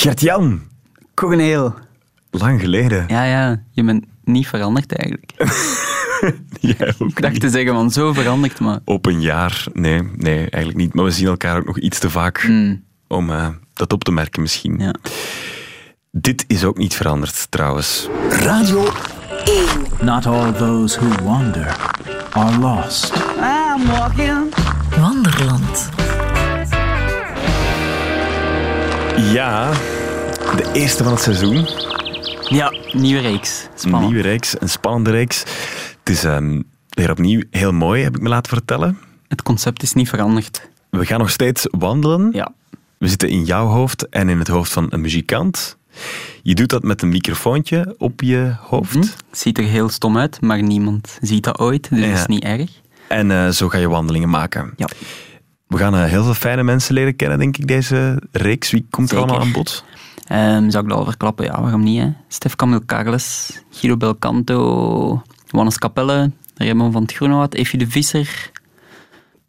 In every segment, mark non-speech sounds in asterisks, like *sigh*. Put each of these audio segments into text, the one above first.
Gert-Jan, Corneel. lang geleden. Ja, ja, je bent niet veranderd eigenlijk. *laughs* Jij ook Ik dacht niet. te zeggen, van zo veranderd, maar... Op een jaar, nee, nee, eigenlijk niet. Maar we zien elkaar ook nog iets te vaak Mm, om eh, dat op te merken misschien. ja. Dit is ook niet veranderd trouwens. Radio 1. Not all those who wander are lost. Wanderland. Ja, de eerste van het seizoen. ja, nieuwe reeks. Een Spannend. nieuwe reeks, een spannende reeks. Het is ehm, weer opnieuw heel mooi, heb ik me laten vertellen. Het concept is niet veranderd. We gaan nog steeds wandelen. Ja. We zitten in jouw hoofd en in het hoofd van een muzikant. Je doet dat met een microfoontje op je hoofd. Hm? Ziet er heel stom uit, maar niemand ziet dat ooit, dus Ja. dat is niet erg. En eh, zo ga je wandelingen maken. Ja. We gaan eh, heel veel fijne mensen leren kennen, denk ik, deze reeks. Wie komt er allemaal aan bod? Ehm, zou ik dat al verklappen? Ja, waarom niet? Hè? Stef Camille Carles, Guido Belcanto, Wannes Capelle, Raymond van het Groenewoud, Effie de Visser,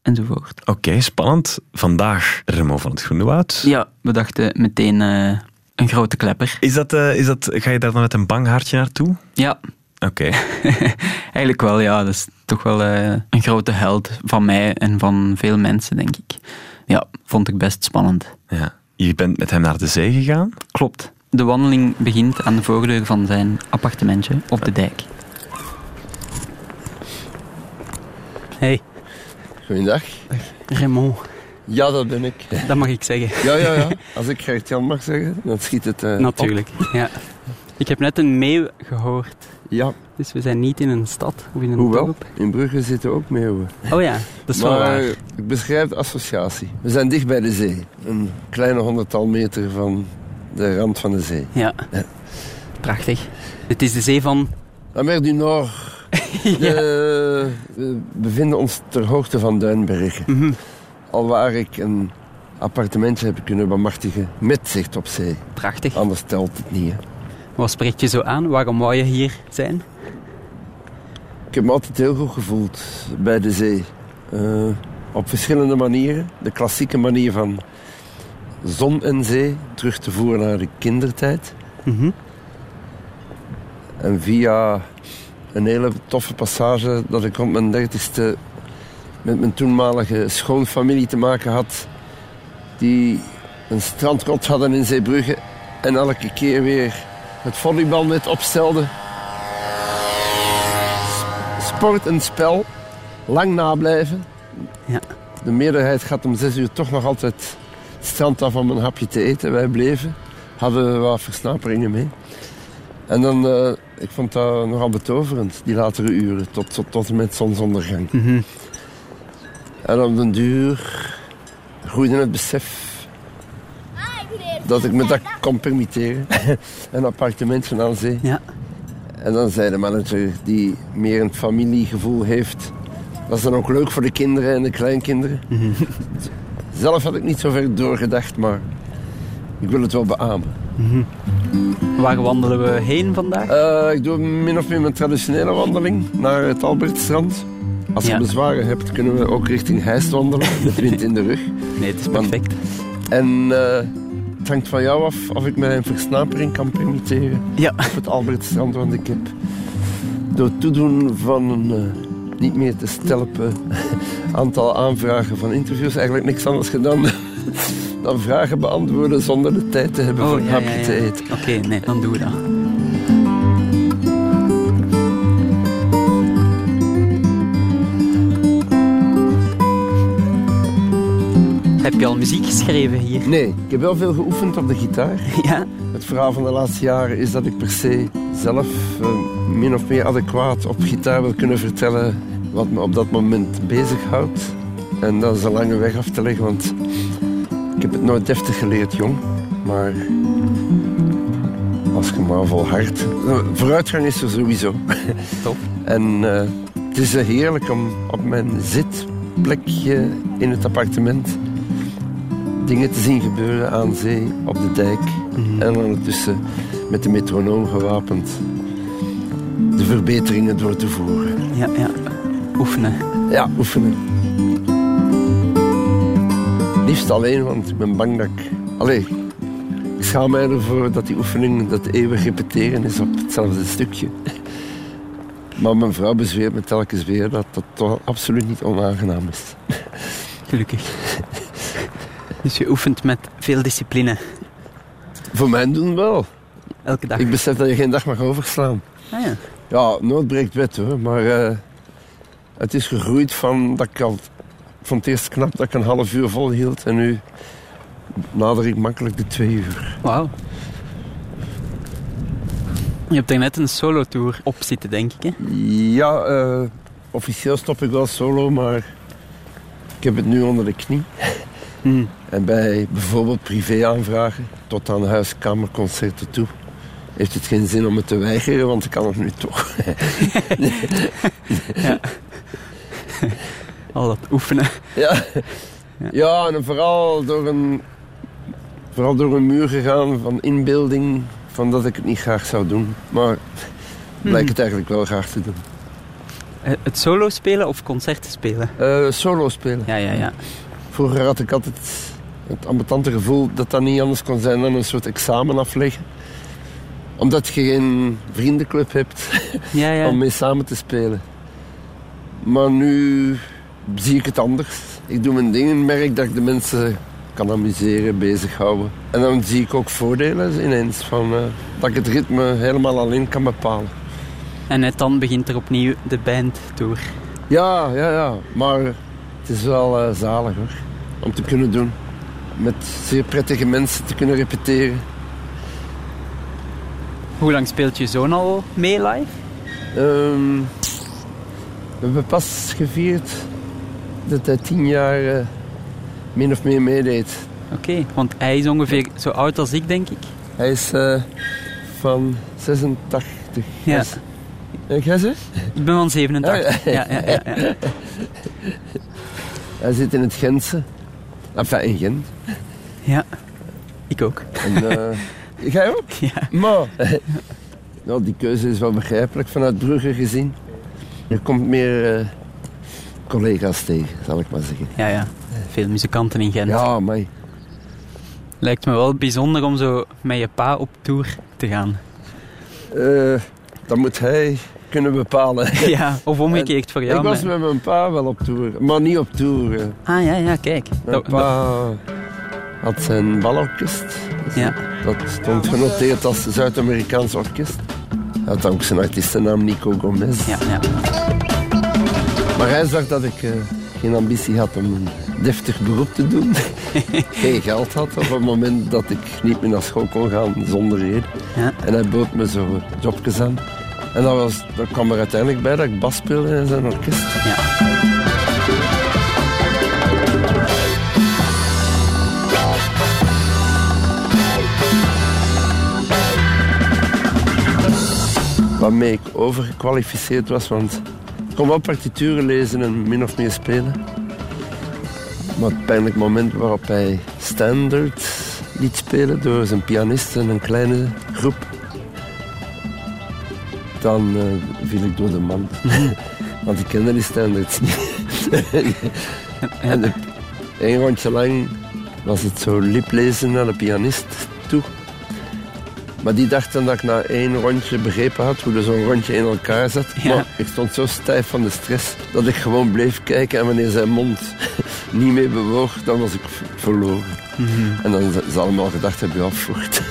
enzovoort. Oké, spannend. Vandaag Remo van het Groene Woud. Ja, we dachten meteen eh, een grote klepper. Is dat, eh, is dat, ga je daar dan met een bang hartje naartoe? Ja, Oké. *laughs* eigenlijk wel, ja. Dat is toch wel eh, een grote held van mij en van veel mensen, denk ik. Ja, vond ik best spannend. Ja. Je bent met hem naar de zee gegaan? Klopt. De wandeling begint aan de voordeur van zijn appartementje op de dijk. Hey, Goeiedag. Raymond, Ja, dat ben ik. dat mag ik zeggen. Ja, ja, ja. Als ik Gert-Jan mag zeggen, dan schiet het eh, Natuurlijk, ja. Ik heb net een meeuw gehoord. Ja, Dus we zijn niet in een stad of in een hoewel. dorp. In Brugge zitten ook meeuwen. Oh ja, dat is wel maar waar. ik beschrijf de associatie. We zijn dicht bij de zee. Een kleine honderdtal meter van de rand van de zee. Ja. Ja. Prachtig. Het is de zee van... La mer du Nord. *laughs* De- we bevinden ons ter hoogte van Duinbergen. Mhm. Alwaar ik een appartementje heb kunnen bemachtigen met zicht op zee. Prachtig. Anders telt het niet. Hè. Wat spreekt je zo aan? Waarom wou je hier zijn? Ik heb me altijd heel goed gevoeld bij de zee. Eh, op verschillende manieren. De klassieke manier van zon en zee terug te voeren naar de kindertijd. Mhm. En via een hele toffe passage dat ik rond mijn dertigste met mijn toenmalige schoonfamilie te maken had. Die een strandrot hadden in Zeebrugge en elke keer weer het volleybalnet opstelde. Sport en spel, lang nablijven. Ja. De meerderheid gaat om zes uur toch nog altijd het strand af om een hapje te eten. Wij bleven, hadden wat versnaperingen mee. En dan, eh, ik vond dat nogal betoverend, die latere uren, tot, tot, tot en met zonsondergang. Mhm. En op den duur groeide het besef dat ik me dat kon permitteren. *laughs* een appartementje aan zee. Ja. En dan zei de manager, die meer een familiegevoel heeft... Dat is dan ook leuk voor de kinderen en de kleinkinderen. Zelf had ik niet zo ver doorgedacht, maar ik wil het wel beamen. Waar wandelen we heen vandaag? Eh, ik doe min of meer mijn traditionele wandeling naar het Albertstrand. Als je Ja. bezwaren hebt, kunnen we ook richting Heist wandelen, *laughs* met wind in de rug. Nee, het is perfect. En eh, hangt van jou af of ik mij een versnapering kan permitteren Ja. op het Albertstrand. Want ik heb door toedoen van een eh, niet meer te stelpen *laughs* aantal aanvragen van interviews eigenlijk niks anders gedaan *laughs* dan vragen beantwoorden zonder de tijd te hebben voor een Oh, ja, hapje ja, ja. te eten. Oké, nee, dan doen we dat. Heb je al muziek geschreven hier? Nee, ik heb wel veel geoefend op de gitaar. *laughs* Ja. Het verhaal van de laatste jaren is dat ik per se zelf eh, min of meer adequaat op gitaar wil kunnen vertellen wat me op dat moment bezighoudt. En dat is een lange weg af te leggen, want ik heb het nooit deftig geleerd, jong. Maar als je maar volhardt. eh, Vooruitgang is er sowieso. *laughs* Top. En eh, het is heerlijk om op mijn zitplekje in het appartement dingen te zien gebeuren aan zee, op de dijk. En ondertussen met de metronoom gewapend de verbeteringen door te voeren. Ja, ja. Oefenen. Ja, oefenen. Liefst alleen, want ik ben bang dat ik... Allee, ik schaam mij ervoor dat die oefening, dat eeuwig repeteren is op hetzelfde stukje. Maar mijn vrouw bezweert me telkens weer dat dat toch absoluut niet onaangenaam is. Gelukkig. Dus je oefent met veel discipline. Voor mijn doen wel. Elke dag. Ik besef dat je geen dag mag overslaan. Ah ja. Ja, nood breekt wet hoor, maar eh, het is gegroeid van dat ik al van het eerst knap dat ik een half uur volhield en nu nader ik makkelijk de twee uur. Wauw. Je hebt er net een solo-tour op zitten, denk ik. Hè? Ja, eh, officieel stop ik wel solo, maar ik heb het nu onder de knie. Hm. En bij bijvoorbeeld privéaanvragen, tot aan huiskamerconcerten toe, heeft het geen zin om het te weigeren, want ik kan het nu toch. *laughs* *laughs* Al dat oefenen. Ja, ja en vooral door, een, vooral door een muur gegaan van inbeelding van dat ik het niet graag zou doen. Maar blijkt het eigenlijk wel graag te doen. Eh, Het solo spelen of concerten spelen? Eh, solo spelen. Ja, ja, ja. Vroeger had ik altijd het ambetante gevoel dat dat niet anders kon zijn dan een soort examen afleggen. Omdat je geen vriendenclub hebt *laughs* Ja, ja. om mee samen te spelen. Maar nu zie ik het anders. Ik doe mijn dingen en merk dat ik de mensen kan amuseren, bezighouden. En dan zie ik ook voordelen ineens van eh, dat ik het ritme helemaal alleen kan bepalen. En net dan begint er opnieuw de band tour. Ja, ja, ja. Maar het is wel eh, zalig hoor. Om te kunnen doen. Met zeer prettige mensen te kunnen repeteren. Hoe lang speelt je zoon al mee live? Ehm, we hebben pas gevierd dat hij tien jaar eh, min of meer meedeed. Oké, want hij is ongeveer zo oud als ik, denk ik. Hij is eh, van 86. Ja. Is- jij ze? Ik ben van 87. Ah, Ja, ja, ja. ja. Hij zit in het Gentse. Enfin, in Gent. Ja, ik ook. En, eh, *laughs* jij ook? Ja. Maar, nou, die keuze is wel begrijpelijk vanuit Brugge gezien. Er komt meer eh, collega's tegen, zal ik maar zeggen. Ja, ja. Veel muzikanten in Gent. Ja, maar Lijkt me wel bijzonder om zo met je pa op tour te gaan. eh, dat moet hij kunnen bepalen. *laughs* Ja, of omgekeerd voor jou. ik was met mijn pa wel op tour, maar niet op tour. Ah ja, ja, kijk. Mijn pa had zijn balorkest. ja. Dat stond genoteerd als Zuid-Amerikaans orkest. Hij had ook zijn artiestennaam Nico Gomez. Ja, ja. Maar hij zag dat ik eh, geen ambitie had om een deftig beroep te doen. *laughs* geen geld had op het moment dat ik niet meer naar school kon gaan zonder reden. Ja. En hij bood me zo jobjes aan. En dat, was, dat kwam er uiteindelijk bij dat ik bas speelde in zijn orkest. ja. Waarmee ik overgekwalificeerd was, want ik kon wel partituren lezen en min of meer spelen. Maar het pijnlijk moment waarop hij standard liet spelen door zijn pianist en een kleine groep, dan eh, viel ik door de mand. *laughs* want ik kende die standards niet. *laughs* en een rondje lang was het zo liplezen naar de pianist toe. Maar die dacht dan dat ik na één rondje begrepen had hoe er zo'n rondje in elkaar zat. Ja. Maar ik stond zo stijf van de stress dat ik gewoon bleef kijken. En wanneer zijn mond *laughs* niet meer bewoog, dan was ik verloren. En dan zal hem al gedacht hebben, ja, voort.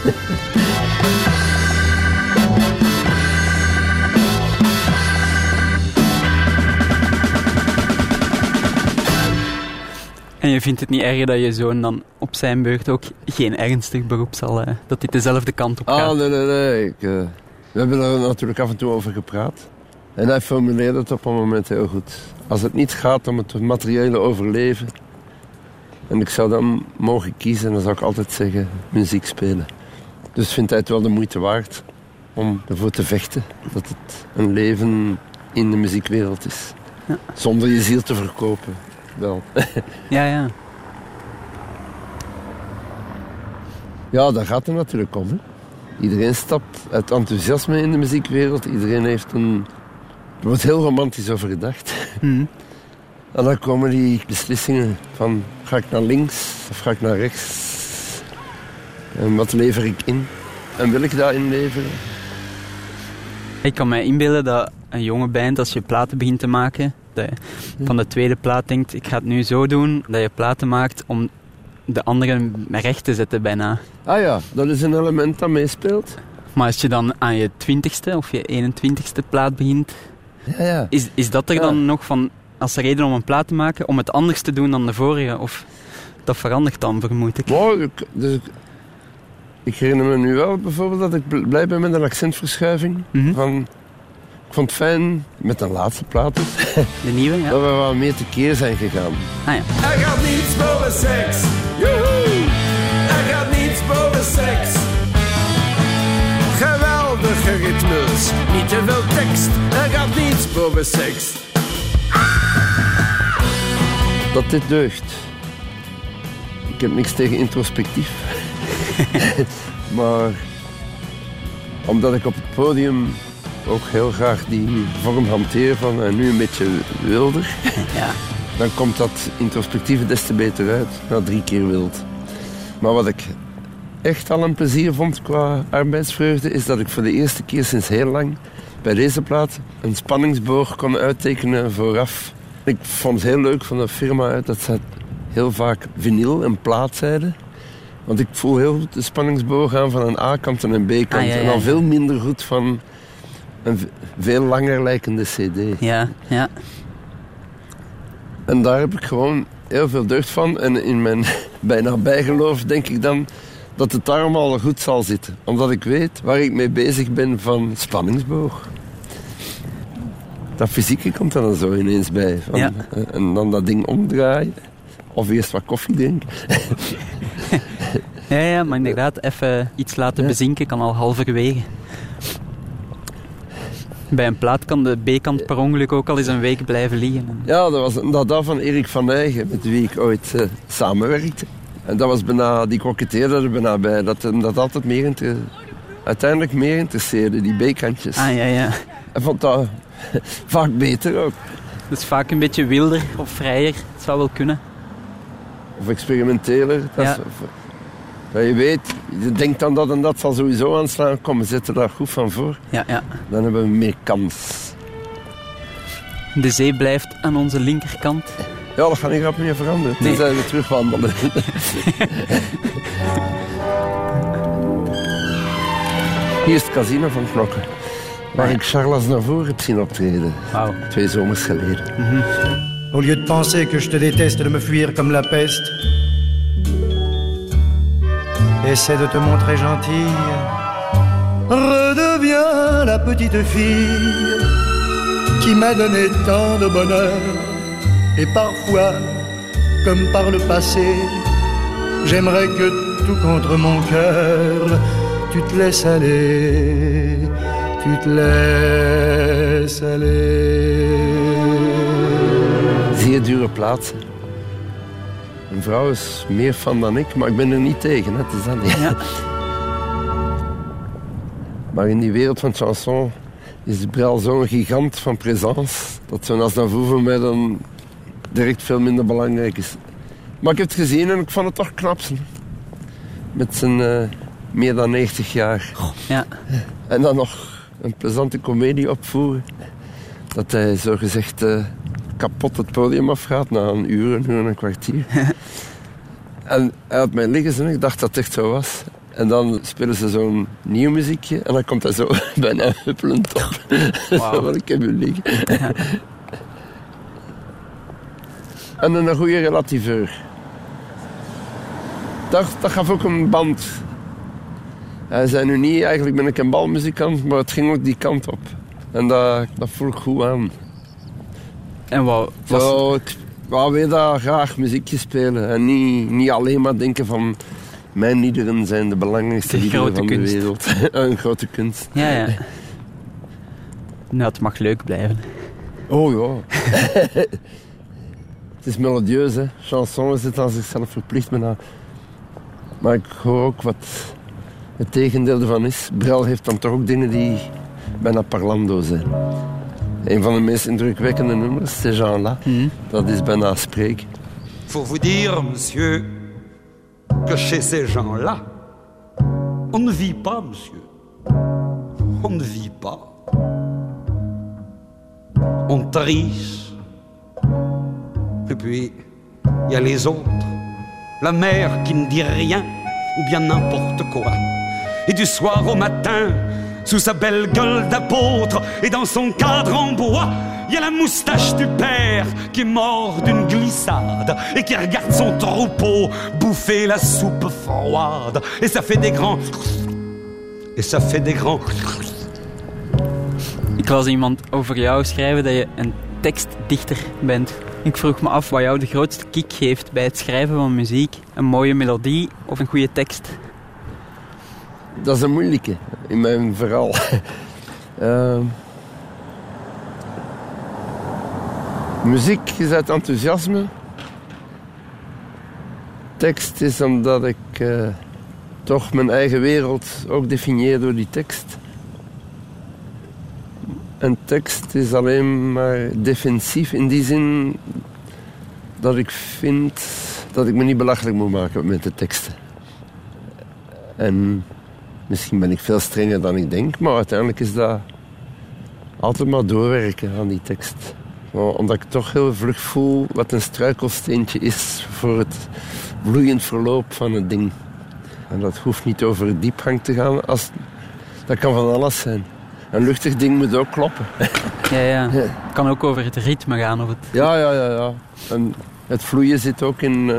En je vindt het niet erg dat je zoon dan op zijn beurt ook geen ernstig beroep zal... eh, dat hij dezelfde kant op gaat. Ah, nee, nee, nee. Ik, eh, we hebben er natuurlijk af en toe over gepraat. En hij formuleerde het op een moment heel goed. Als het niet gaat om het materiële overleven... en ik zou dan mogen kiezen, dan zou ik altijd zeggen muziek spelen. Dus vindt hij het wel de moeite waard om ervoor te vechten... dat het een leven in de muziekwereld is. Ja. Zonder je ziel te verkopen. Wel. *laughs* Ja, ja. Ja, daar gaat het natuurlijk om. Hè. Iedereen stapt uit enthousiasme in de muziekwereld. Iedereen heeft een... Er wordt heel romantisch over gedacht. *laughs* Hm. *laughs* En dan komen die beslissingen van... Ga ik naar links of ga ik naar rechts? En wat lever ik in? En wil ik dat inleveren? Ik kan mij inbeelden dat een jonge band, als je platen begint te maken, dat je van de tweede plaat denkt, ik ga het nu zo doen, dat je platen maakt om de anderen recht te zetten bijna. Ah ja, dat is een element dat meespeelt. Maar als je dan aan je twintigste of je 21ste plaat begint, Ja, ja. is, is dat er Ja. dan nog van, als reden om een plaat te maken, om het anders te doen dan de vorige? Of dat verandert dan, vermoed ik. Ik, dus ik, ik herinner me nu wel bijvoorbeeld dat ik bl- blij ben met een accentverschuiving. Mhm. Van, ik vond het fijn met de laatste plaat dus, *laughs* De nieuwe, ja. dat we wat meer tekeer zijn gegaan. Ah ja. Er gaat niets boven seks. Joehoe! Er gaat niets boven seks. Geweldige ritmes, niet te veel tekst. Er gaat niets boven seks. Dat dit deugt. Ik heb niks tegen introspectief. *laughs* *laughs* maar omdat ik op het podium ook heel graag die vorm hanteer van en nu een beetje wilder, *laughs* ja. dan komt dat introspectieve des te beter uit. Na drie keer wild. Maar wat ik echt al een plezier vond qua arbeidsvreugde, is dat ik voor de eerste keer sinds heel lang bij deze plaat een spanningsboog kon uittekenen vooraf. Ik vond het heel leuk van de firma uit dat ze heel vaak vinyl en plaat zeiden. Want ik voel heel goed de spanningsboog aan van een A-kant en een B-kant. Ah, ja, ja, En dan veel minder goed van een veel langer lijkende CD. Ja, ja. En daar heb ik gewoon heel veel deugd van. En in mijn *laughs* bijna bijgeloof denk ik dan dat het daarom al goed zal zitten. Omdat ik weet waar ik mee bezig ben van spanningsboog. Dat fysieke komt er dan zo ineens bij. Van, Ja. eh, En dan dat ding omdraaien. Of eerst wat koffie drinken. *laughs* Ja, ja, maar inderdaad, even iets laten Ja. bezinken kan al halverwege. Bij een plaat kan de B-kant per ongeluk ook al eens een week blijven liggen. Ja, dat was een dada van Erik van Eygen, met wie ik ooit eh, samenwerkte. En dat was bijna, die koketteerde er bijna bij. Dat hem dat altijd meer inter- uiteindelijk meer interesseerde, die B-kantjes. Ah ja, ja. En vond dat *laughs* vaak beter ook. Dat is vaak een beetje wilder of vrijer. Het zou wel kunnen. Of experimenteler. Dat Ja. is- of- dat je weet, je denkt dan dat en dat zal sowieso aanslaan. Kom, we zetten daar goed van voor. Ja, ja. Dan hebben we meer kans. De zee blijft aan onze linkerkant. Ja, dat gaat niet grap meer veranderen. Nee. Tenzij we terugwandelen. *laughs* Hier is het casino van Knokken. Waar ja. ik Charles Aznavour heb zien optreden. Wauw. Twee zomers geleden. Au lieu de penser que je te déteste, de me fuir comme la peste. Essaie de te montrer gentille. Redeviens la petite fille qui m'a donné tant de bonheur. Et parfois, comme par le passé, j'aimerais que tout contre mon cœur, tu te laisses aller, tu te laisses aller. Zeer dure. Een vrouw is meer fan dan ik, maar ik ben er niet tegen. hè. Het is dat niet. Ja. *laughs* Maar in die wereld van chanson is Brel zo'n gigant van présence. Dat zo'n Aznavour voor mij dan direct veel minder belangrijk is. Maar ik heb het gezien en ik vond het toch knap. Met zijn eh, meer dan 90 jaar. Ja. En dan nog een plezante komedie opvoeren. Dat hij zogezegd eh kapot het podium afgaat na een uur, een uur en een kwartier. *laughs* en hij had mij liggen en ik dacht dat het echt zo was. En dan spelen ze zo'n nieuw muziekje en dan komt hij zo *laughs* bijna huppelend op. *laughs* Zo van, ik heb u liggen. en een goede relativeur. Dat, dat gaf ook een band. Hij zei nu niet, eigenlijk ben ik een balmuzikant, maar het ging ook die kant op. En dat, dat voel ik goed aan. En wat was... Zo, ik wou weer graag muziekje spelen. En niet, niet alleen maar denken van... Mijn liederen zijn de belangrijkste De liederen van kunst. de wereld. *laughs* een grote kunst. Ja, ja. Nou, het mag leuk blijven. Oh ja. *laughs* het is melodieus, hè. Chanson is het aan zichzelf verplicht bijna. Maar ik hoor ook wat het tegendeel ervan is. Brel heeft dan toch ook dingen die bijna parlando zijn. Een van de meest indrukwekkende nummers, c'est Jean-là. Dat is bijna spreken. Faut vous dire, monsieur, que chez ces gens-là, On ne vit pas, monsieur. On ne vit pas. On triche. Et puis, il y a les autres. La mère qui ne dit rien, ou bien n'importe quoi. Et du soir au matin, sous sa belle gueule d'apôtre et dans son cadre en bois, il y a la moustache du père qui est mort d'une glissade et qui regarde son troupeau bouffer la soupe froide. Et ça fait des grands. Et ça fait des grands. Ik las iemand over jou schrijven dat je een tekstdichter bent. Ik vroeg me af wat jou de grootste kick geeft bij het schrijven van muziek. Een mooie melodie of een goede tekst. Dat is een moeilijke in mijn verhaal. *laughs* Ehm, muziek is uit enthousiasme. Tekst is omdat ik eh, toch mijn eigen wereld ook definieer door die tekst. En tekst is alleen maar defensief in die zin dat ik vind dat ik me niet belachelijk moet maken met de teksten. En misschien ben ik veel strenger dan ik denk, maar uiteindelijk is dat altijd maar doorwerken aan die tekst. Omdat ik toch heel vlug voel wat een struikelsteentje is voor het vloeiend verloop van een ding. En dat hoeft niet over diepgang te gaan. Als, dat kan van alles zijn. Een luchtig ding moet ook kloppen. Ja, ja. *laughs* Ja. Het kan ook over het ritme gaan. Of het... Ja, ja, ja. ja. En het vloeien zit ook in eh,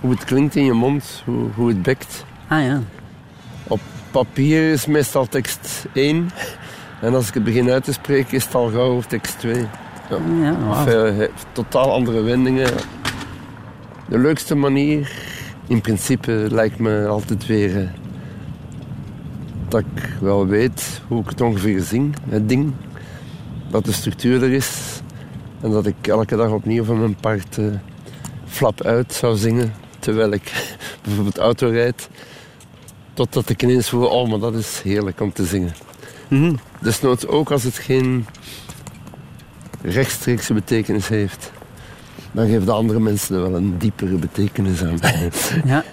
hoe het klinkt in je mond, hoe, hoe het bekt. Ah ja. Papier is meestal tekst 1. En als ik het begin uit te spreken, is het al gauw tekst 2. Ja. ja Of, eh, totaal andere wendingen. De leukste manier, in principe, lijkt me altijd weer eh, dat ik wel weet hoe ik het ongeveer zing, het ding. Dat de structuur er is. En dat ik elke dag opnieuw van mijn part eh, flap uit zou zingen. Terwijl ik *laughs* bijvoorbeeld auto rijd. Totdat ik ineens voel, oh, maar dat is heerlijk om te zingen. Mhm. Desnoods ook als het geen rechtstreekse betekenis heeft. Dan geven de andere mensen er wel een diepere betekenis aan. *laughs* Ja.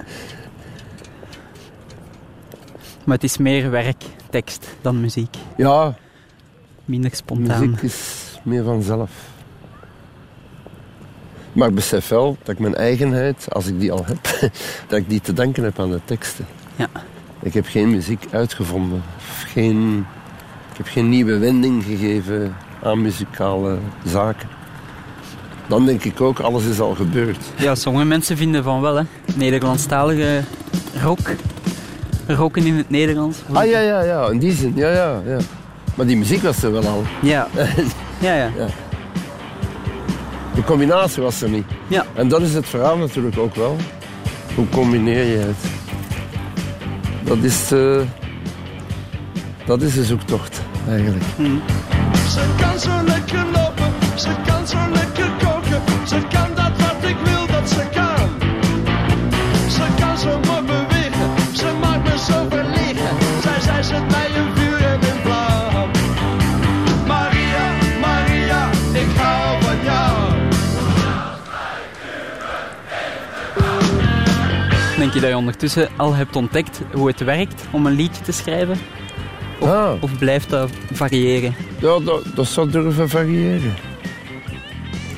Maar het is meer werk, tekst, dan muziek. ja, Minder spontaan. muziek is meer vanzelf. Maar ik besef wel dat ik mijn eigenheid, als ik die al heb, *laughs* dat ik die te danken heb aan de teksten. Ja. Ik heb geen muziek uitgevonden. Geen, ik heb geen nieuwe wending gegeven aan muzikale zaken. Dan denk ik ook, alles is al gebeurd. Ja, sommige mensen vinden van wel, hè. Nederlandstalige rock. Rocken in het Nederlands. Ah ja, ja, ja, in die zin, ja, ja, ja. Maar die muziek was er wel al. Ja. *laughs* Ja, ja. De combinatie was er niet. Ja. En dat is het verhaal natuurlijk ook wel. Hoe combineer je het? Dat is, eh, dat is de zoektocht, eigenlijk. Ze kan zo lekker lopen, ze kan zo lekker koken. Ze kan Denk je dat je ondertussen al hebt ontdekt hoe het werkt om een liedje te schrijven? Of, Ah. of blijft dat variëren? Ja, dat, dat zou durven variëren.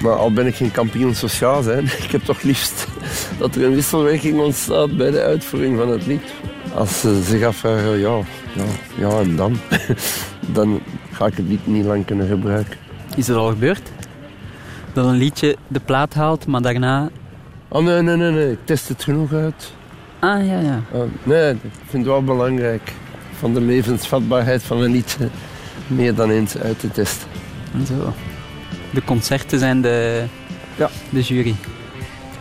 Maar al ben ik geen kampioen sociaal zijn, *laughs* ik heb toch liefst dat er een wisselwerking ontstaat bij de uitvoering van het lied. Als ze zich afvragen, ja, ja, ja en dan? *laughs* Dan ga ik het lied niet lang kunnen gebruiken. Is het al gebeurd? Dat een liedje de plaat haalt, maar daarna... Oh nee, nee, nee, nee, ik test het genoeg uit. Ah, ja, ja. Oh, nee, ik vind het wel belangrijk van de levensvatbaarheid van een liedje meer dan eens uit te testen. En Zo. De concerten zijn de, Ja. de jury.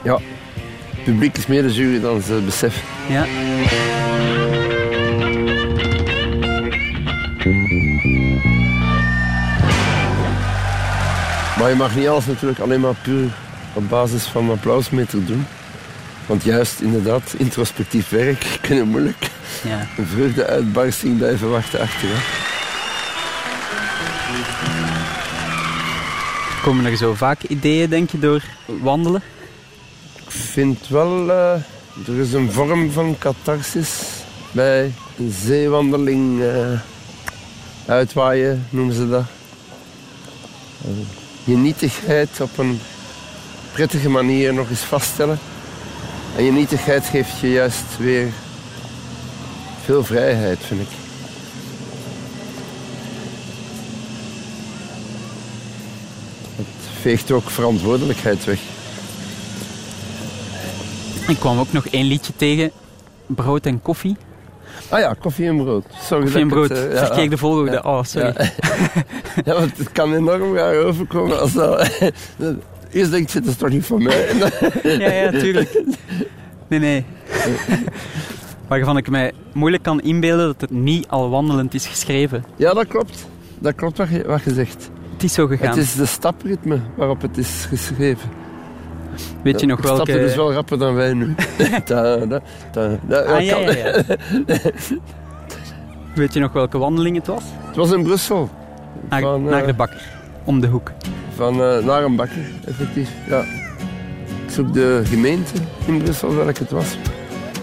Het publiek is meer de jury dan ze beseffen. Ja. Maar je mag niet alles natuurlijk alleen maar puur op basis van applausmeter doen. Want juist inderdaad, introspectief werk *laughs* kunnen moeilijk ja. een vreugdeuitbarsting blijven wachten achteraf. Komen er zo vaak ideeën, denk je, door wandelen? Ik vind wel, eh, er is een vorm van catharsis bij zeewandeling eh, uitwaaien, noemen ze dat. Eh, je nietigheid op een prettige manier nog eens vaststellen. En je nietigheid geeft je juist weer veel vrijheid, vind ik. Het veegt ook verantwoordelijkheid weg. Ik kwam ook nog één liedje tegen. Brood en koffie. Ah ja, koffie en brood. Sorry Koffie en brood. het, ja, Verkeerde volgorde. ja. Oh, sorry. Ja. *laughs* ja, want het kan enorm gaan overkomen als dat... *laughs* Eerst denk je, dat is toch niet van mij? *laughs* Ja, ja, tuurlijk. Nee, nee. Waarvan ik mij moeilijk kan inbeelden dat het niet al wandelend is geschreven. Ja, dat klopt. Dat klopt wat je, wat je zegt. Het is zo gegaan. Het is de stapritme waarop het is geschreven. Weet je nog We stappen dus welke... wel rapper dan wij nu. *laughs* Da, da, da. Ah, ja, ja, ja. Weet je nog welke wandeling het was? Het was in Brussel. Naar, Van, naar eh, de bakker. Om de hoek. Van eh, naar een bakker, effectief. Ja. Ik zoek de gemeente in Brussel welke het was.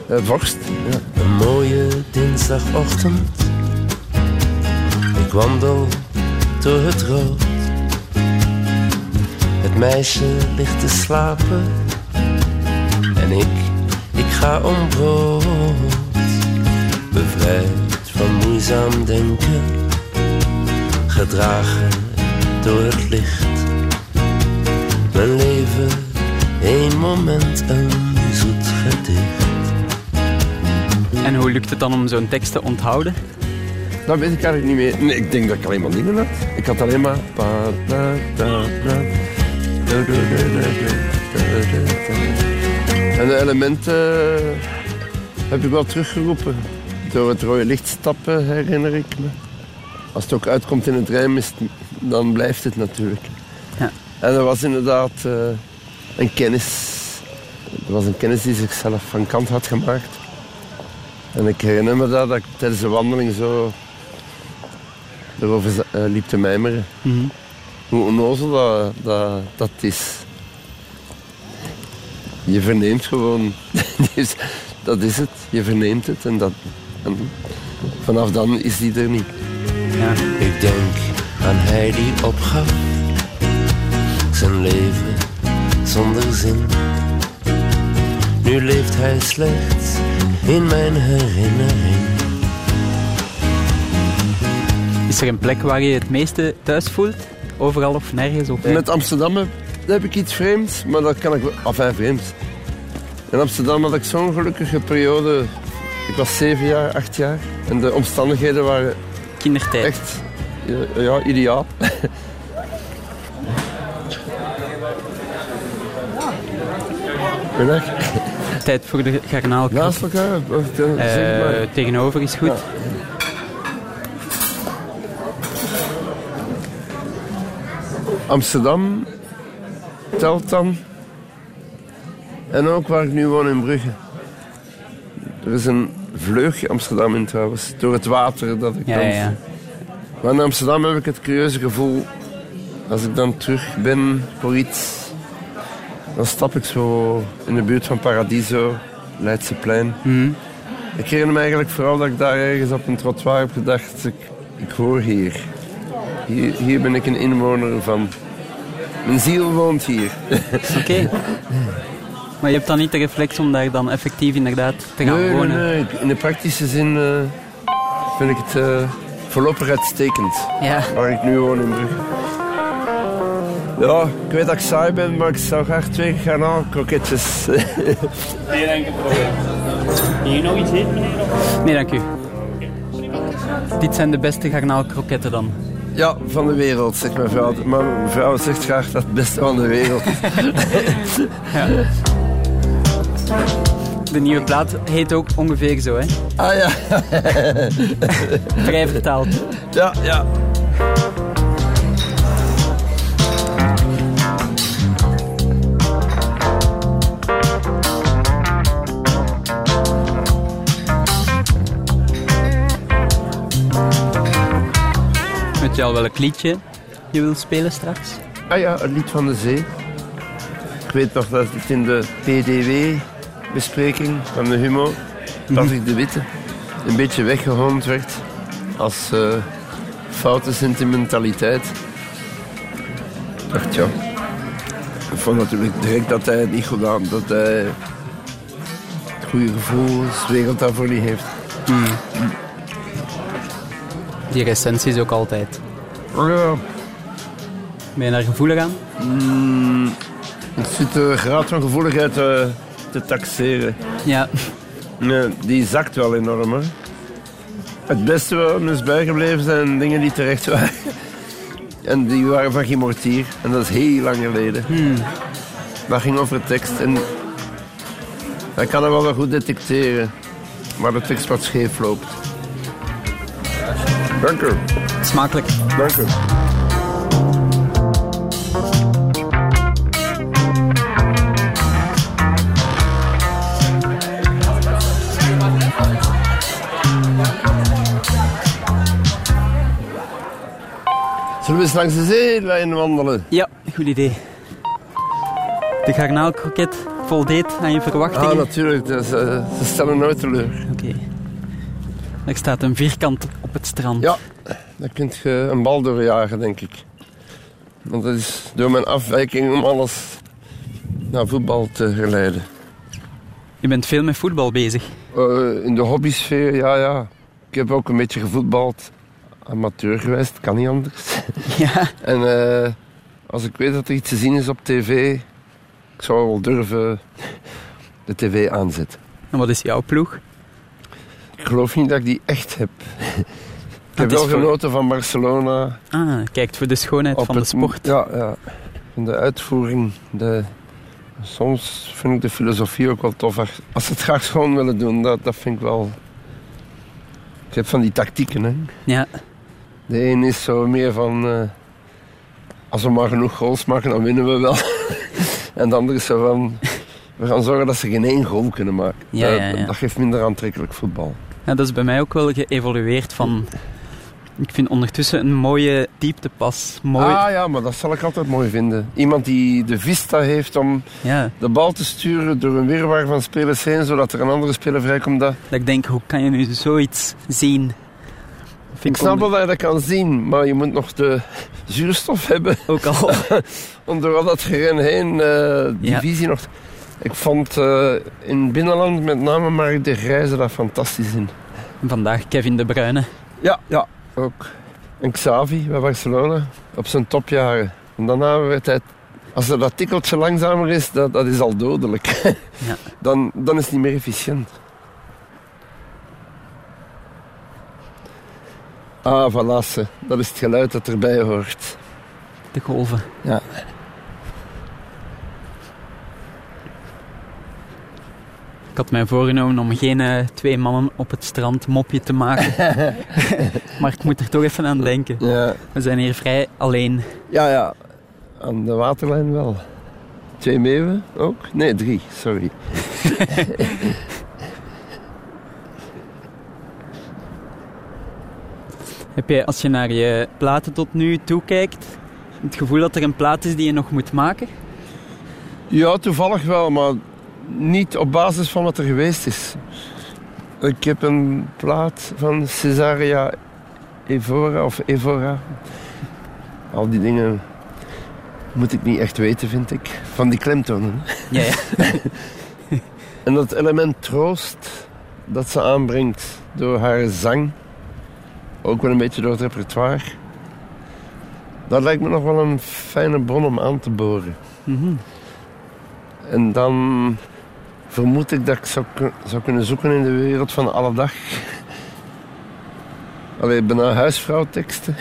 Eh, Vorst. Ja. Een mooie dinsdagochtend. Ik wandel door het rood. Het meisje ligt te slapen. En ik, ik ga om brood. Bevrijd van moeizaam denken. Gedragen door het licht. Leven één moment en zoet gedicht. En hoe lukt het dan om zo'n tekst te onthouden? Dat weet ik eigenlijk niet meer. Nee, ik denk dat ik alleen maar dingen had. Ik had alleen maar... En de elementen heb ik wel teruggeroepen. Door het rode licht stappen herinner ik me. Als het ook uitkomt in het rijmist, dan blijft het natuurlijk. En er was inderdaad eh, een kennis. Er was een kennis die zichzelf van kant had gemaakt. En ik herinner me dat, dat ik tijdens de wandeling zo erover eh, liep te mijmeren. Mhm. Hoe onnozel dat, dat, dat is. Je verneemt gewoon. *laughs* Dus dat is het. Je verneemt het en, dat, en vanaf dan is die er niet. Ja. Ik denk aan hij die opgaf zijn leven zonder zin. Nu leeft hij slechts in mijn herinnering. Is er een plek waar je het meeste thuis voelt? Overal of nergens? Of... Met Amsterdam heb, heb ik iets vreemds, maar dat kan ik wel. Enfin, vreemds. In Amsterdam had ik zo'n gelukkige periode. Ik was zeven jaar, acht jaar. En de omstandigheden waren Kindertijd. echt ja, ja, ideaal. *laughs* Goedendag. Tijd voor de garnaal. Naast elkaar? Eh, tegenover is goed. Amsterdam telt dan. En ook waar ik nu woon in Brugge. Er is een vleugje Amsterdam in trouwens, door het water dat ik Ja, dan... ja, ja. Maar in Amsterdam heb ik het curieuze gevoel, als ik dan terug ben voor iets, dan stap ik zo in de buurt van Paradiso, Leidseplein. Mhm. Ik herinner me eigenlijk vooral dat ik daar ergens op een trottoir heb gedacht, ik, ik hoor hier. hier. Hier ben ik een inwoner van. Mijn ziel woont hier. *laughs* Oké. Maar je hebt dan niet de reflex om daar dan effectief inderdaad te gaan Nee, nee, wonen? nee. In de praktische zin eh, vind ik het eh, voorlopig uitstekend. Ja. Waar ik nu woon in Brugge. Ja, ik weet dat ik saai ben, maar ik zou graag twee garnaalkroketjes. *laughs* Hier nog iets eten, meneer? Nee, dank u. Dit zijn de beste garnaalkroketten dan. ja, van de wereld, zegt mijn vrouw. Maar mijn vrouw zegt graag dat het beste van de wereld is. *laughs* De nieuwe plaat heet ook ongeveer zo, hè? ah ja, Vrij vertaald. ja, ja. Je al welk liedje je wil spelen straks? Ah ja, het lied van de zee. Ik weet nog dat het in de PDW-bespreking van de Humo, Patrick de Witte, een beetje weggehoond werd als eh, foute sentimentaliteit. Ik dacht, ja. Ik vond natuurlijk direct dat hij het niet gedaan dat hij het goede gevoel, de wereld daarvoor niet heeft. Die recensies ook altijd. Ja, Ben je daar gevoelig aan? het zit de graad van gevoeligheid eh, te taxeren. Ja. Nee, die zakt wel enorm. Hè. Het beste wat me is bijgebleven zijn dingen die terecht waren. *laughs* En die waren van Guy Mortier. En dat is heel lang geleden. Dat ging over tekst. En hij kan wel wel goed detecteren. Maar de tekst wat scheef loopt. Dank u. Smakelijk. Dank u. Zullen we eens langs de zeelijn wandelen? Ja, goed idee. De garnaalkroket voldeed aan je verwachtingen? Ah, natuurlijk. Ze stellen nooit teleur. Oké. Er staat een vierkant op het strand. Ja, daar kun je een bal doorjagen, denk ik. Want dat is door mijn afwijking om alles naar voetbal te geleiden. Je bent veel met voetbal bezig. Eh, in de hobbysfeer, ja, ja. Ik heb ook een beetje gevoetbald. Amateur geweest, kan niet anders. *laughs* Ja. En eh, als ik weet dat er iets te zien is op tv, ik zou wel durven de tv aanzetten. En wat is jouw ploeg? Ik geloof niet dat ik die echt heb. Ik heb wel voor- genoten van Barcelona. Ah, kijkt voor de schoonheid van de sport. Ja, ja. En de uitvoering. De, soms vind ik de filosofie ook wel tof. Als ze het graag schoon willen doen, dat, dat vind ik wel... Je hebt van die tactieken, hè. Ja. De een is zo meer van... eh, als we maar genoeg goals maken, dan winnen we wel. *laughs* en de andere is zo van... We gaan zorgen dat ze geen één goal kunnen maken. Ja, dat, ja, ja. dat geeft minder aantrekkelijk voetbal. ja, dat is bij mij ook wel geëvolueerd van... Ik vind ondertussen een mooie dieptepas. Mooi. Ah ja, maar dat zal ik altijd mooi vinden. Iemand die de vista heeft om Ja, de bal te sturen door een wirwar van spelers heen, zodat er een andere speler vrijkomt. Dat... dat ik denk, hoe kan je nu zoiets zien? Vind Ik snap wel dat je dat kan zien, maar je moet nog de zuurstof hebben ook al. *laughs* om door al dat geren heen eh, die Ja. visie nog... Ik vond eh, in het binnenland met name Mark de Grijze dat fantastisch in. Vandaag Kevin De Bruyne. Ja, ja, ook. En Xavi bij Barcelona op zijn topjaren. En daarna werd hij... Als er dat tikkeltje langzamer is, dat, dat is al dodelijk. *laughs* Ja. dan, dan is het niet meer efficiënt. Ah, Valasse. Dat is het geluid dat erbij hoort. De golven. Ja. Ik had mij voorgenomen om geen eh, twee mannen op het strand mopje te maken. *laughs* maar ik moet er toch even aan denken. Ja, We zijn hier vrij alleen. ja. ja. Aan de waterlijn wel. Twee meeuwen ook? Nee, drie, sorry. *laughs* Heb jij, als je naar je platen tot nu toe kijkt, het gevoel dat er een plaat is die je nog moet maken? Ja, toevallig wel, maar niet op basis van wat er geweest is. Ik heb een plaat van Cesaria Evora of Evora. Al die dingen moet ik niet echt weten, vind ik. Van die klemtonen. Ja, ja. *laughs* En dat element troost dat ze aanbrengt door haar zang, ook wel een beetje door het repertoire, dat lijkt me nog wel een fijne bron om aan te boren. Mhm. En dan vermoed ik dat ik zou, zou kunnen zoeken in de wereld van alle dag. Allee, bijna huisvrouwteksten.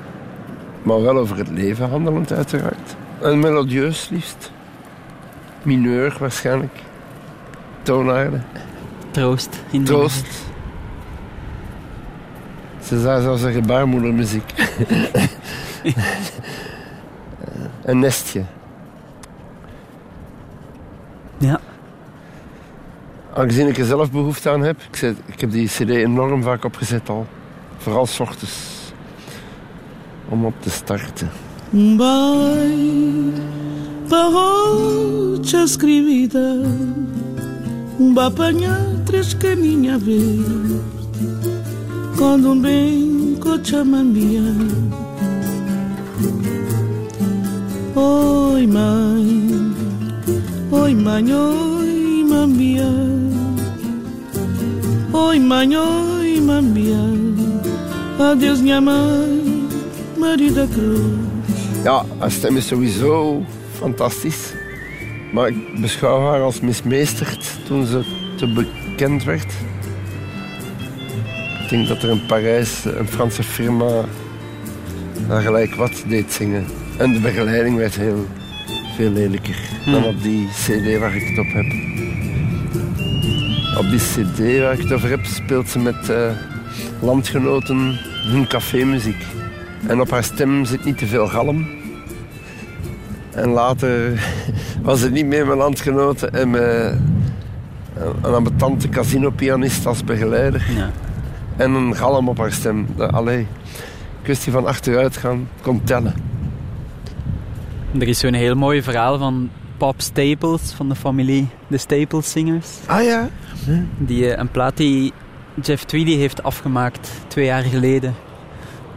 *laughs* maar wel over het leven handelend uiteraard. En melodieus liefst. Mineur waarschijnlijk. Toonaarden. Troost. In Troost. Ze zou zou zeggen baarmoedermuziek. *laughs* Een nestje. Ja. Aangezien ik er zelf behoefte aan heb, ik, zet, ik heb die cd enorm vaak opgezet al. Vooral s ochtends. Om op te starten. Vai, parole escrita Ba apanhar três caminha verde Quando um Oi mãe Oi mãe, oi Oi mãe, oi mambia Adeus minha mãe Maria Cruz Ja, haar stem is sowieso fantastisch. Maar ik beschouw haar als mismeesterd toen ze te bekend werd. Ik denk dat er in Parijs een Franse firma haar gelijk wat deed zingen. En de begeleiding werd heel veel lelijker dan op die cd waar ik het op heb. Op die cd waar ik het over heb speelt ze met eh, landgenoten hun cafémuziek. En op haar stem zit niet te veel galm. En later *laughs* was het niet meer mijn landgenoten en met een ambetante casinopianist als begeleider. Ja. En een galm op haar stem. Dat- Allee, kwestie van achteruit gaan, kon tellen. Er is zo'n heel mooi verhaal van Pop Staples van de familie de Staples Singers. Ah ja? Die, eh, een plaat die Jeff Tweedy heeft afgemaakt twee jaar geleden.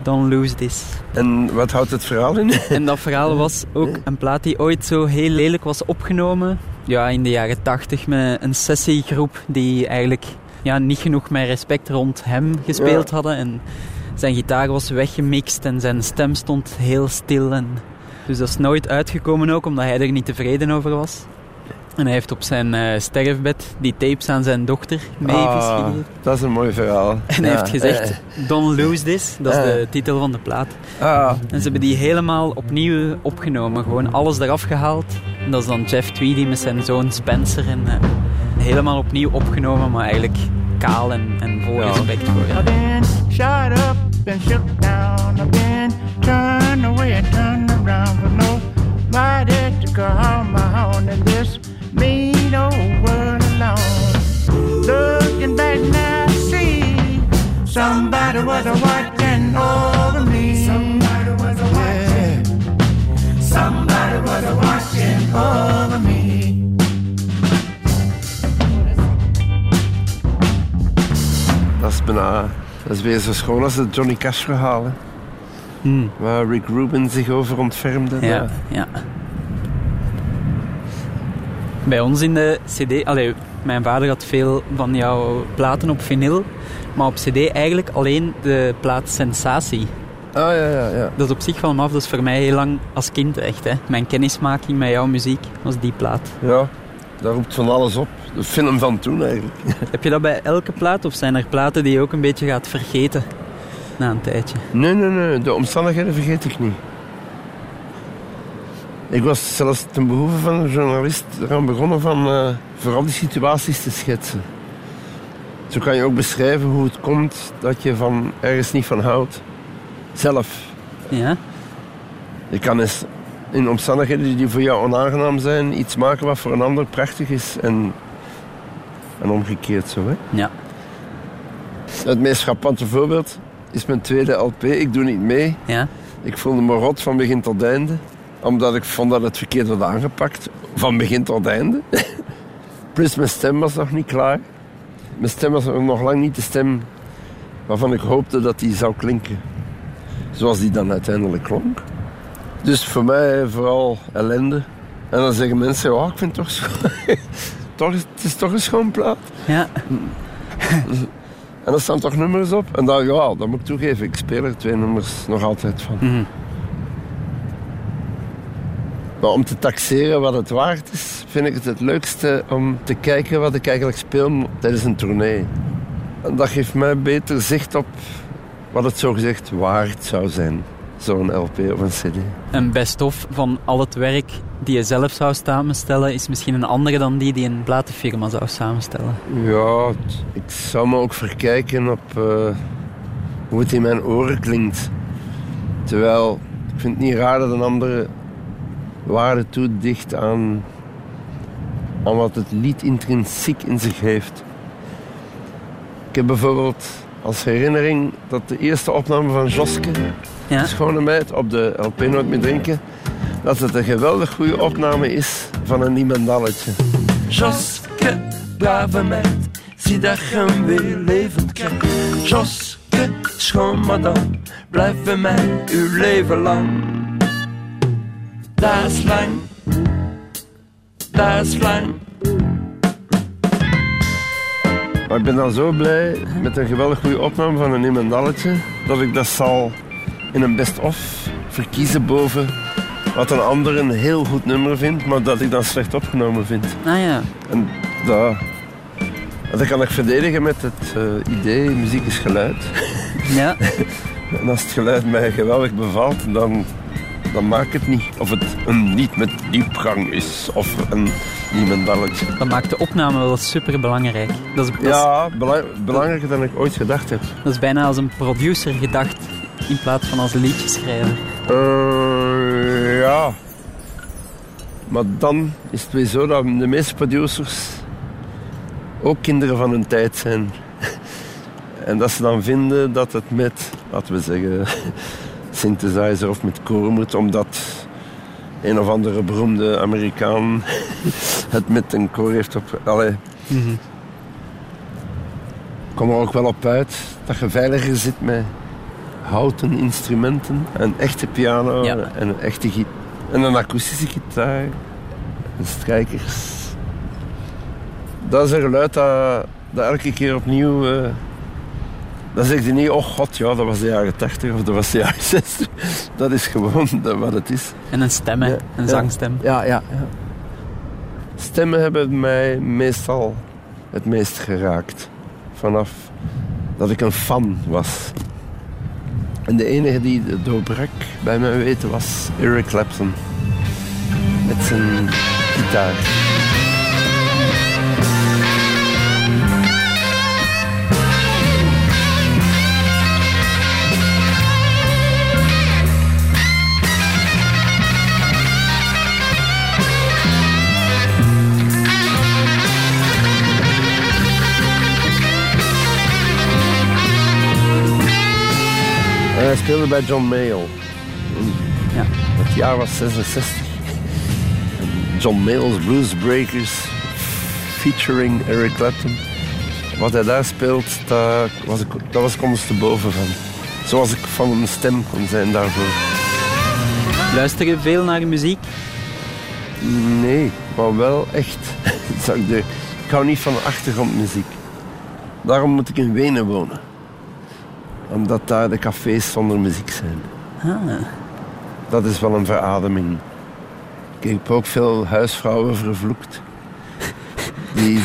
Don't Lose This. En wat houdt het verhaal in? En dat verhaal *laughs* was ook een plaat die ooit zo heel lelijk was opgenomen. Ja, in de jaren tachtig met een sessiegroep die eigenlijk ja, niet genoeg met respect rond hem gespeeld Ja. hadden. En zijn gitaar was weggemixt en zijn stem stond heel stil. En dus dat is nooit uitgekomen ook, omdat hij er niet tevreden over was. En hij heeft op zijn eh, sterfbed die tapes aan zijn dochter meegeschreven. Ah, dat is een mooi verhaal. En hij Ja, heeft gezegd, eh, Don't Lose This, dat is Eh. de titel van de plaat. Ah, En ze hebben die helemaal opnieuw opgenomen. Gewoon alles eraf gehaald. En dat is dan Jeff Tweedy met zijn zoon Spencer. En, helemaal opnieuw opgenomen, maar eigenlijk kaal en, en vol Ja. respect voor hem. I've been shot up and shook down. I've been turned away and turned around for nobody to call my own in this mean old world alone. Looking back now, I see somebody was a watching over me. Somebody was a watching. Somebody was a watching over me. dat is bijna... Dat is weer zo schoon als het Johnny Cash verhaal. hè. Hmm. Waar Rick Rubin zich over ontfermde. Ja, ja. Bij ons in de cd... Allee, mijn vader had veel van jouw platen op vinyl. Maar op cd eigenlijk alleen de plaat Sensatie. Ah ja, ja, ja. Dat is op zich wel maf. Dat is voor mij heel lang als kind echt. Hè. Mijn kennismaking met jouw muziek was die plaat. Ja, daar roept van alles op. De film van toen eigenlijk. Heb je dat bij elke plaat of zijn er platen die je ook een beetje gaat vergeten na een tijdje? Nee, nee, nee. De omstandigheden vergeet ik niet. Ik was zelfs ten behoeve van een journalist eraan begonnen van eh, vooral die situaties te schetsen. Zo kan je ook beschrijven hoe het komt dat je van ergens niet van houdt. Zelf. Ja? Je kan eens in omstandigheden die voor jou onaangenaam zijn, iets maken wat voor een ander prachtig is. En, en omgekeerd zo. Hè? Ja. Het meest frappante voorbeeld is mijn tweede LP. Ik doe niet mee. Ja? Ik voelde me rot van begin tot einde. Omdat ik vond dat het verkeerd was aangepakt. Van begin tot einde. *laughs* Plus mijn stem was nog niet klaar. Mijn stem was nog lang niet de stem waarvan ik hoopte dat die zou klinken. Zoals die dan uiteindelijk klonk. Dus voor mij vooral ellende. En dan zeggen mensen, oh, ik vind het toch *laughs* toch, is- het is toch een schoon plaat. Ja. *laughs* En er staan toch nummers op? En dan, ja, dat moet ik toegeven. Ik speel er twee nummers nog altijd van. Mhm. Maar om te taxeren wat het waard is, vind ik het het leukste om te kijken wat ik eigenlijk speel tijdens een tournee. En dat geeft mij beter zicht op wat het zogezegd waard zou zijn. Zo'n LP of een CD. Een best-of van al het werk die je zelf zou samenstellen is misschien een andere dan die die een platenfirma zou samenstellen. Ja, ik zou me ook verkijken op eh, hoe het in mijn oren klinkt. Terwijl, ik vind het niet raar dat een andere waarde toedicht aan, aan wat het lied intrinsiek in zich heeft. Ik heb bijvoorbeeld als herinnering dat de eerste opname van Joske, Ja? de schone meid, op de LP Nooit meer drinken, dat het een geweldig goede opname is van een niemendalletje. Joske, brave meid, zie dat je hem weer levend krijgt. Joske, schoon madame, blijf bij mij uw leven lang. Dat is lang, dat is lang. Maar ik ben dan zo blij met een geweldig goede opname van een Niemendalletje dat ik dat zal in een best-of verkiezen boven wat een ander een heel goed nummer vindt, maar dat ik dan slecht opgenomen vind. Ah ja. En dat, dat kan ik verdedigen met het eh, idee, muziek is geluid. *laughs* Ja. *laughs* En als het geluid mij geweldig bevalt, dan, dan maak ik het niet. Of het een niet met diepgang is, of een niemendalletje. Dat maakt de opname wel super belangrijk. Dat is, dat, Ja, bela- belangrijker dan ik ooit gedacht heb. dat is bijna als een producer gedacht in plaats van als liedjeschrijver. Eh, ja. Maar dan is het weer zo dat de meeste producers ook kinderen van hun tijd zijn. *laughs* En dat ze dan vinden dat het met, laten we zeggen, *laughs* synthesizer of met koor moet, omdat een of andere beroemde Amerikaan *laughs* het met een koor heeft op. Allee. Kom er ook wel op uit dat je veiliger zit met houten instrumenten, een echte piano Ja. en een echte gitaar. En een akoestische gitaar, en strijkers. Dat is een geluid dat, dat elke keer opnieuw... eh dan zeg je niet, oh god, ja, dat was de jaren 80 of dat was de jaren 60. Dat is gewoon *laughs* wat het is. En een stem, hè. Ja, een ja. zangstem. Ja, ja, ja. Stemmen hebben mij meestal het meest geraakt. Vanaf dat ik een fan was. En de enige die doorbrak, bij mijn weten, was Eric Clapton. Met zijn gitaar. En hij speelde bij John Mayall. Ja. Het jaar was 66. En John Mayall's Blues Breakers featuring Eric Clapton. Wat hij daar speelt, daar was ik, daar was ik ondersteboven van. Zoals ik van een stem kon zijn daarvoor. Luister je veel naar muziek? Nee, maar wel echt. *laughs* Ik hou niet van achtergrondmuziek. Daarom moet ik in Wenen wonen. Omdat daar de cafés zonder muziek zijn. Ah. Dat is wel een verademing. Ik heb ook veel huisvrouwen vervloekt. Die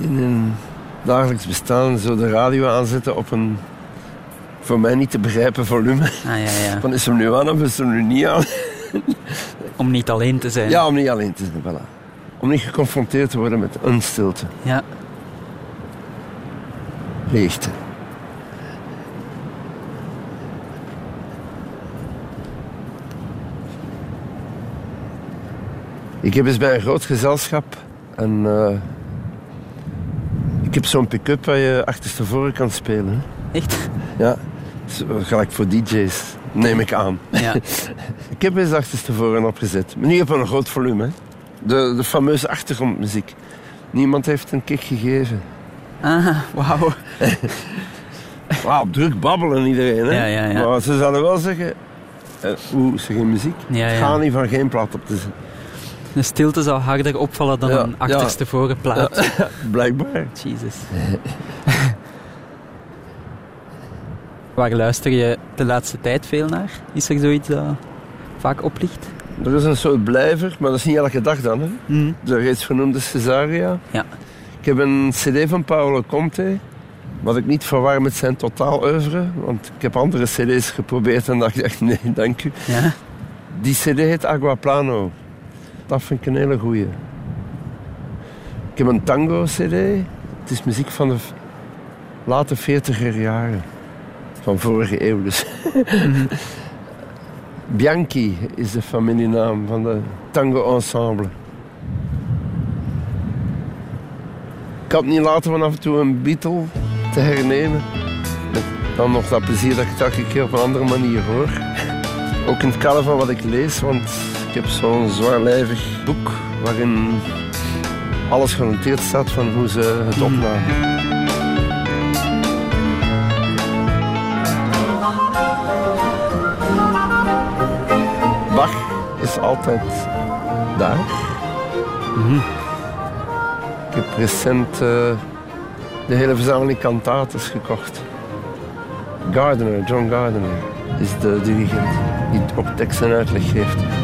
in hun dagelijks bestaan zo de radio aanzetten op een voor mij niet te begrijpen volume. Ah, ja, ja. *laughs* Van is hem nu aan of is hem nu niet aan? *laughs* Om niet alleen te zijn. Ja, om niet alleen te zijn. Voilà. Om niet geconfronteerd te worden met een stilte. Ja. Leegte. Ik heb eens bij een groot gezelschap en eh, ik heb zo'n pick-up waar je achterstevoren kan spelen. hè. Echt? Ja, gelijk voor DJ's, neem ik aan. Ja. *laughs* Ik heb eens achterstevoren opgezet, maar niet op een groot volume. hè. De, de fameuze achtergrondmuziek. Niemand heeft een kick gegeven. Ah, wauw. *laughs* Wauw, druk babbelen iedereen. Hè? Ja, ja, ja. Maar ze zouden wel zeggen... eh, Oeh, ze geen muziek. Ja, ja. gaat niet van geen plaat op te zetten. De stilte zou harder opvallen dan Ja, een achterstevoren plaat. *laughs* Blijkbaar. Jezus. Waar luister je de laatste tijd veel naar? Is er zoiets dat vaak oplicht? Er is een soort blijver, maar dat is niet elke dag dan. Hè? Mhm. De reeds vernoemde Cesaria. Ja. Ik heb een cd van Paolo Conte. Wat ik niet verwar met zijn totaal oeuvre. Want ik heb andere cd's geprobeerd en dacht ik echt *laughs* nee, dank u. Ja? Die cd heet Aguaplano. Dat vind ik een hele goeie. Ik heb een tango cd. Het is muziek van de late 40er jaren. Van vorige eeuw dus. *laughs* Bianchi is de familienaam van de tango ensemble. Ik had niet laten van af en toe een Beatle te hernemen. Dan nog dat plezier dat ik het elke keer op een andere manier hoor. Ook in het kader van wat ik lees, want heb zo'n zwaarlijvig boek waarin alles genoteerd staat van hoe ze het opnamen. Bach is altijd daar. Ik heb recent eh, de hele verzameling kantates gekocht. Gardner, John Gardner, is de dirigent die ook tekst en uitleg geeft.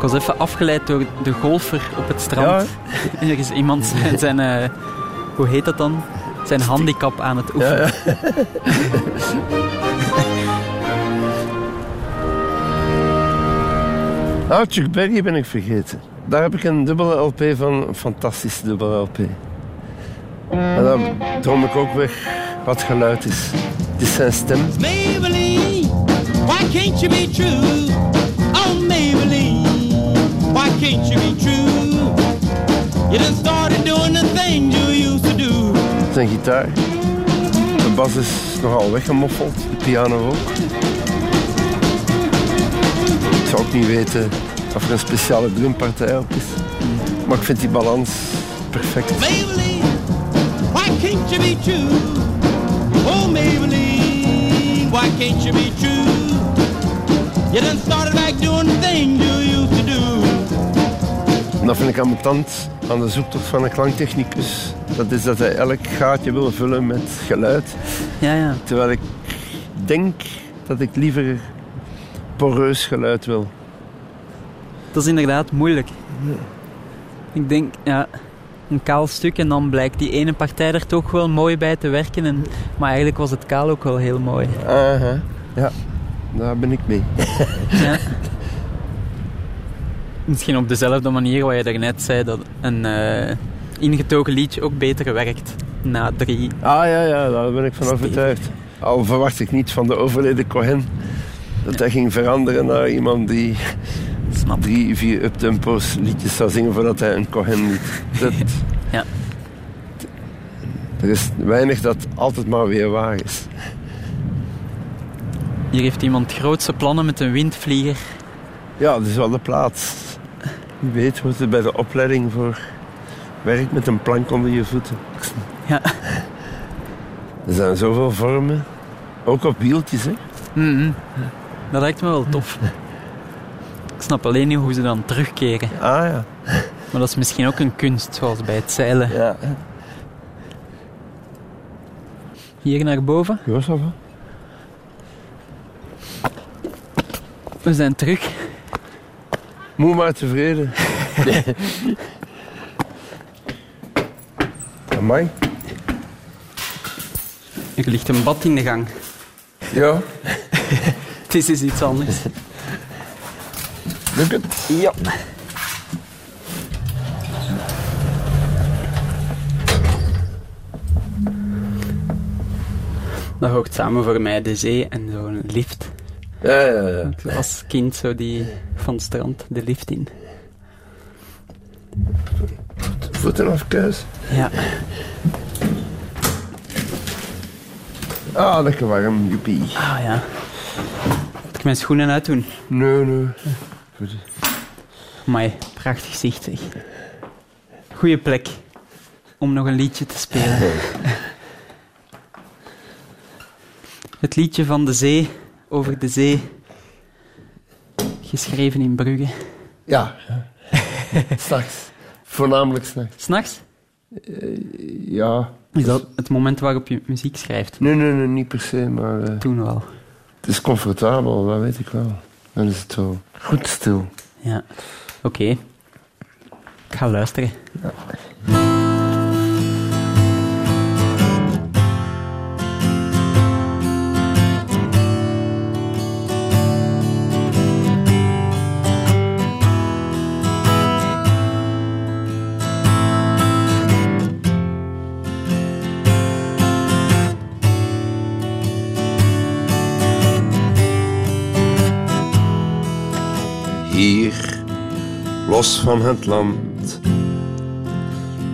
Ik was even afgeleid door de golfer op het strand. *laughs* er is iemand zijn, zijn eh, hoe heet dat dan? Zijn handicap aan het oefenen. *laughs* Ah, Chuck Berry ben ik vergeten. Daar heb ik een dubbele LP van, een fantastische dubbele LP. En dan droom ik ook weg wat geluid is. Het is zijn stem. Maybelline, why can't you be true? Oh, Maybelline, why can't you be true? You done started doing the things you used to do. Zijn gitaar. De bas is nogal weggemoffeld, de piano ook. Ik zou ook niet weten of er een speciale drumpartij op is. Maar ik vind die balans perfect. Maybelline, why can't you be true? Oh, Maybelline, why can't you be true? You done started back doing the things you used to do. En dat vind ik ambetant aan de zoektocht van een klangtechnicus. Dat is dat hij elk gaatje wil vullen met geluid. Ja, ja. Terwijl ik denk dat ik liever poreus geluid wil. Dat is inderdaad moeilijk. Ik denk, ja, een kaal stuk en dan blijkt die ene partij er toch wel mooi bij te werken. En, maar eigenlijk was het kaal ook wel heel mooi. Aha. Ja, daar ben ik mee. *laughs* Ja. Misschien op dezelfde manier wat je daarnet zei, dat een eh, ingetogen liedje ook beter werkt na drie. Ah ja, ja, daar ben ik van overtuigd. Al verwacht ik niet van de overleden Cohen dat hij ging veranderen naar iemand die drie, vier uptempo's liedjes zou zingen voordat hij een Cohen liet. Dat, *laughs* Ja. er is weinig dat altijd maar weer waar is. Hier heeft iemand grootse plannen met een windvlieger. Ja, dat is wel de plaats. Wie weet wordt het bij de opleiding voor werk met een plank onder je voeten. Ja. *laughs* Er zijn zoveel vormen. Ook op wieltjes, hè. Mhm. Dat lijkt me wel tof. Ik snap alleen niet hoe ze dan terugkeren. Ah ja. Maar dat is misschien ook een kunst, zoals bij het zeilen. Ja. Hier naar boven. Ja, zo wel. We zijn terug. Moe maar tevreden. *laughs* Amai. Er ligt een bad in de gang. Ja. Het is eens iets anders. Lukt het? Ja. Dat hoogt samen voor mij de zee en zo'n lift. Ja, ja, ja. Ik Als kind zo die van het strand de lift in. Voeten af kuis. Ja. Ah, lekker warm, joepie. Ah ja. Ik mijn schoenen uitdoen? Nee, nee. Goed. Amai, prachtig zicht zeg. Goeie plek om nog een liedje te spelen. *laughs* Het liedje van de zee, over de zee. Geschreven in Brugge. Ja. *laughs* S'nachts. Voornamelijk s'nachts. S'nachts? Ja. Is dat het moment waarop je muziek schrijft? Nee, nee, nee, niet per se, maar... eh, Toen wel. Het is comfortabel, dat weet ik wel. Dan is het zo goed stil. Ja. Oké. Ik ga luisteren. Hier, los van het land,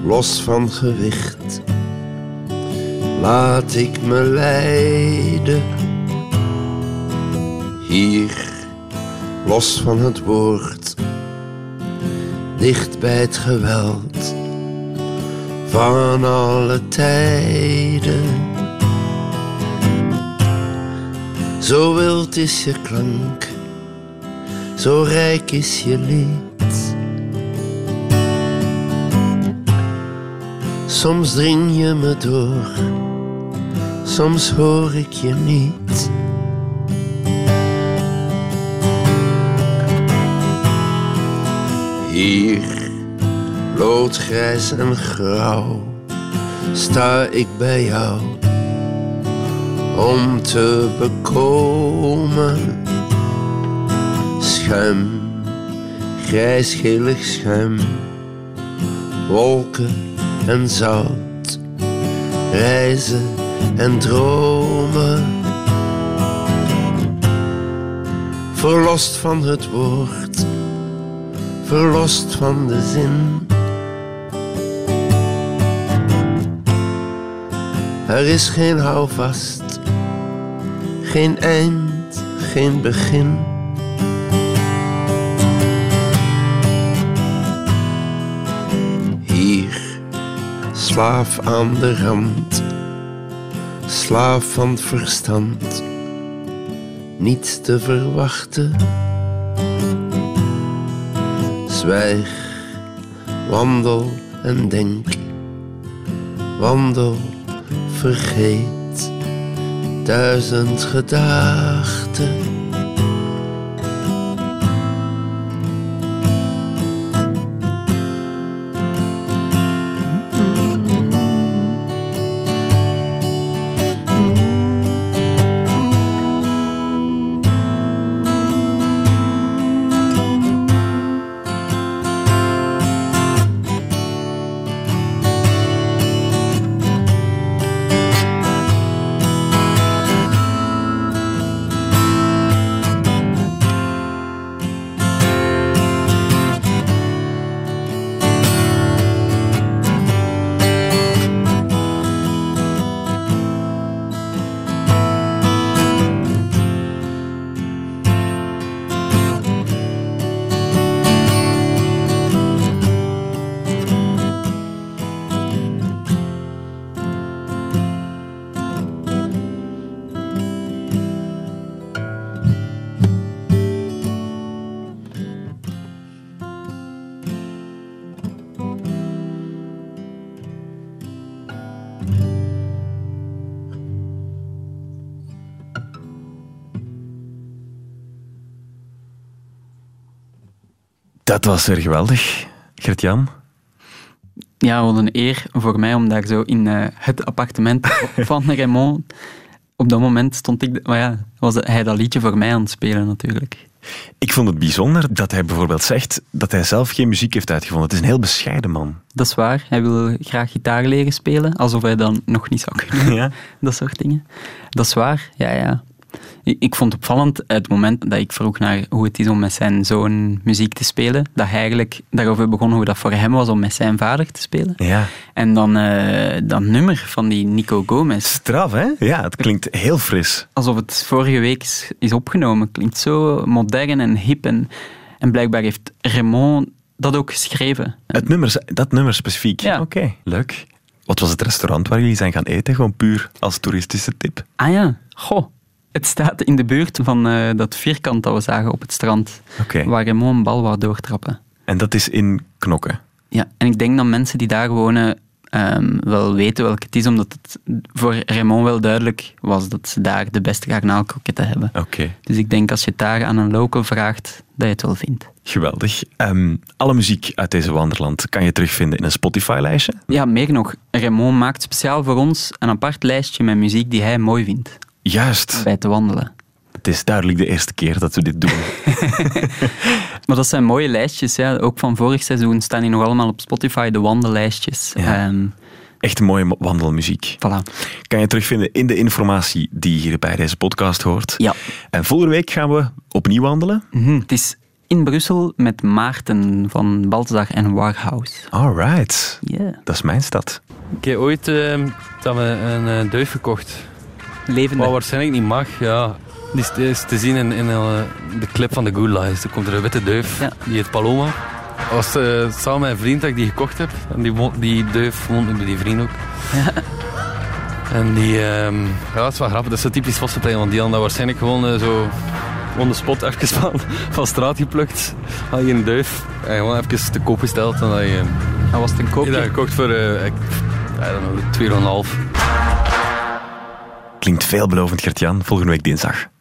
los van gewicht. Laat ik me leiden. Hier, los van het woord, dicht bij het geweld van alle tijden. Zo wild is je klank, zo rijk is je lied. Soms dring je me door, soms hoor ik je niet. Hier, loodgrijs en grauw, sta ik bij jou om te bekomen. Schuim, grijsgelig schuim, wolken en zout, reizen en dromen. Verlost van het woord, verlost van de zin. Er is geen houvast, geen eind, geen begin. Slaaf aan de rand, slaaf van verstand, niets te verwachten. Zwijg, wandel en denk, wandel, vergeet duizend gedachten. Dat was weer geweldig, Gert-Jan. Ja, wat een eer voor mij om daar zo in eh, het appartement *laughs* van Raymond. Op dat moment stond ik, maar ja, was hij dat liedje voor mij aan het spelen natuurlijk. Ik vond het bijzonder dat hij bijvoorbeeld zegt dat hij zelf geen muziek heeft uitgevonden. Het is een heel bescheiden man. Dat is waar. Hij wil graag gitaar leren spelen, alsof hij dan nog niet zou kunnen. *laughs* Ja. Dat soort dingen. Dat is waar, ja, ja. Ik vond het opvallend het moment dat ik vroeg naar hoe het is om met zijn zoon muziek te spelen, dat hij eigenlijk daarover begon hoe dat voor hem was om met zijn vader te spelen. Ja. En dan eh, dat nummer van die Nico Gomez. Straf, hè? Ja, het klinkt heel fris. Alsof het vorige week is, is opgenomen. Klinkt zo modern en hip. En, en blijkbaar heeft Raymond dat ook geschreven. Het nummer, dat nummer specifiek? Ja. Oké, leuk. Wat was het restaurant waar jullie zijn gaan eten? Gewoon puur als toeristische tip. Ah ja, goh. Het staat in de buurt van eh, dat vierkant dat we zagen op het strand. Waar Raymond een bal wou doortrappen. En dat is in Knokken. Ja, en ik denk dat mensen die daar wonen ehm, wel weten welke het is, omdat het voor Raymond wel duidelijk was dat ze daar de beste garnaalkroketten hebben. Oké. Dus ik denk als je het daar aan een local vraagt, dat je het wel vindt. Geweldig. Ehm, alle muziek uit deze wanderland kan je terugvinden in een Spotify-lijstje. Ja, meer nog. Raymond maakt speciaal voor ons een apart lijstje met muziek die hij mooi vindt Juist. bij te wandelen. Het is duidelijk de eerste keer dat we dit doen. *laughs* Maar dat zijn mooie lijstjes. Ja. Ook van vorig seizoen staan die nog allemaal op Spotify, de wandellijstjes. Ja. Ehm, Echt mooie mo- wandelmuziek. voilà. Kan je terugvinden in de informatie die hier bij deze podcast hoort. Ja. En volgende week gaan we opnieuw wandelen. Mhm. Het is In Brussel met Maarten van Baltzar en Warhouse. Alright. Yeah. Dat is mijn stad. Ik heb ooit eh, dat we een eh, duif gekocht. Levende. Wat waarschijnlijk niet mag, ja. Die is, is te zien in, in eh, de clip van Good Lies. Er komt er een witte duif, Ja. die heet Paloma. Dat was eh, samen met een vriend dat ik die gekocht heb. En die, die duif woont bij die vriend ook. En die, ehm, ja, dat is wel grappig. Dat is zo typisch Vossenplein, want die hadden dat waarschijnlijk gewoon eh, zo on the spot even *laughs* van, van straat geplukt. Had je een duif en gewoon even te koop gesteld. En dat je, Dat was het een je koopje. dat gekocht voor, ik, I don't know, 2,5. Klinkt veelbelovend, Gert-Jan. Volgende week dinsdag.